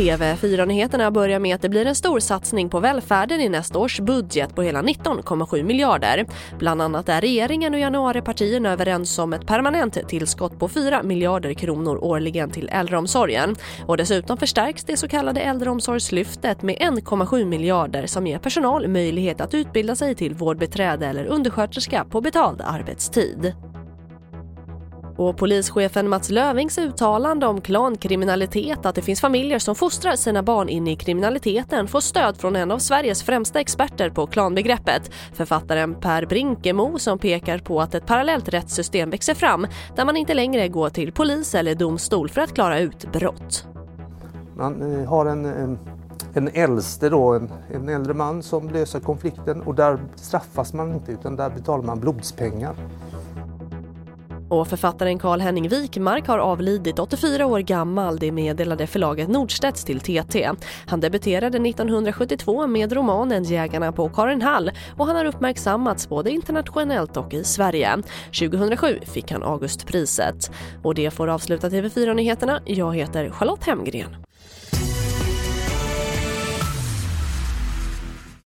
TV4-nyheterna börjar med att det blir en stor satsning på välfärden i nästa års budget på hela 19,7 miljarder. Bland annat är regeringen och januaripartierna överens om ett permanent tillskott på 4 miljarder kronor årligen till äldreomsorgen. Och dessutom förstärks det så kallade äldreomsorgslyftet med 1,7 miljarder som ger personal möjlighet att utbilda sig till vårdbeträde eller undersköterska på betald arbetstid. Och polischefen Mats Lövings uttalande om klankriminalitet, att det finns familjer som fostrar sina barn in i kriminaliteten, får stöd från en av Sveriges främsta experter på klanbegreppet, författaren Per Brinkemo som pekar på att ett parallellt rättssystem växer fram där man inte längre går till polis eller domstol för att klara ut brott. Man eh, har en, en, en äldste då, en, en äldre man som löser konflikten och där straffas man inte utan där betalar man blodspengar. Och författaren Karl-Henning Wikmark har avlidit 84 år gammal, det meddelade förlaget Nordstedts till TT. Han debuterade 1972 med romanen Jägarna på Karin Hall och han har uppmärksammats både internationellt och i Sverige. 2007 fick han Augustpriset. Och det får avsluta TV4-nyheterna. Jag heter Charlotte Hemgren.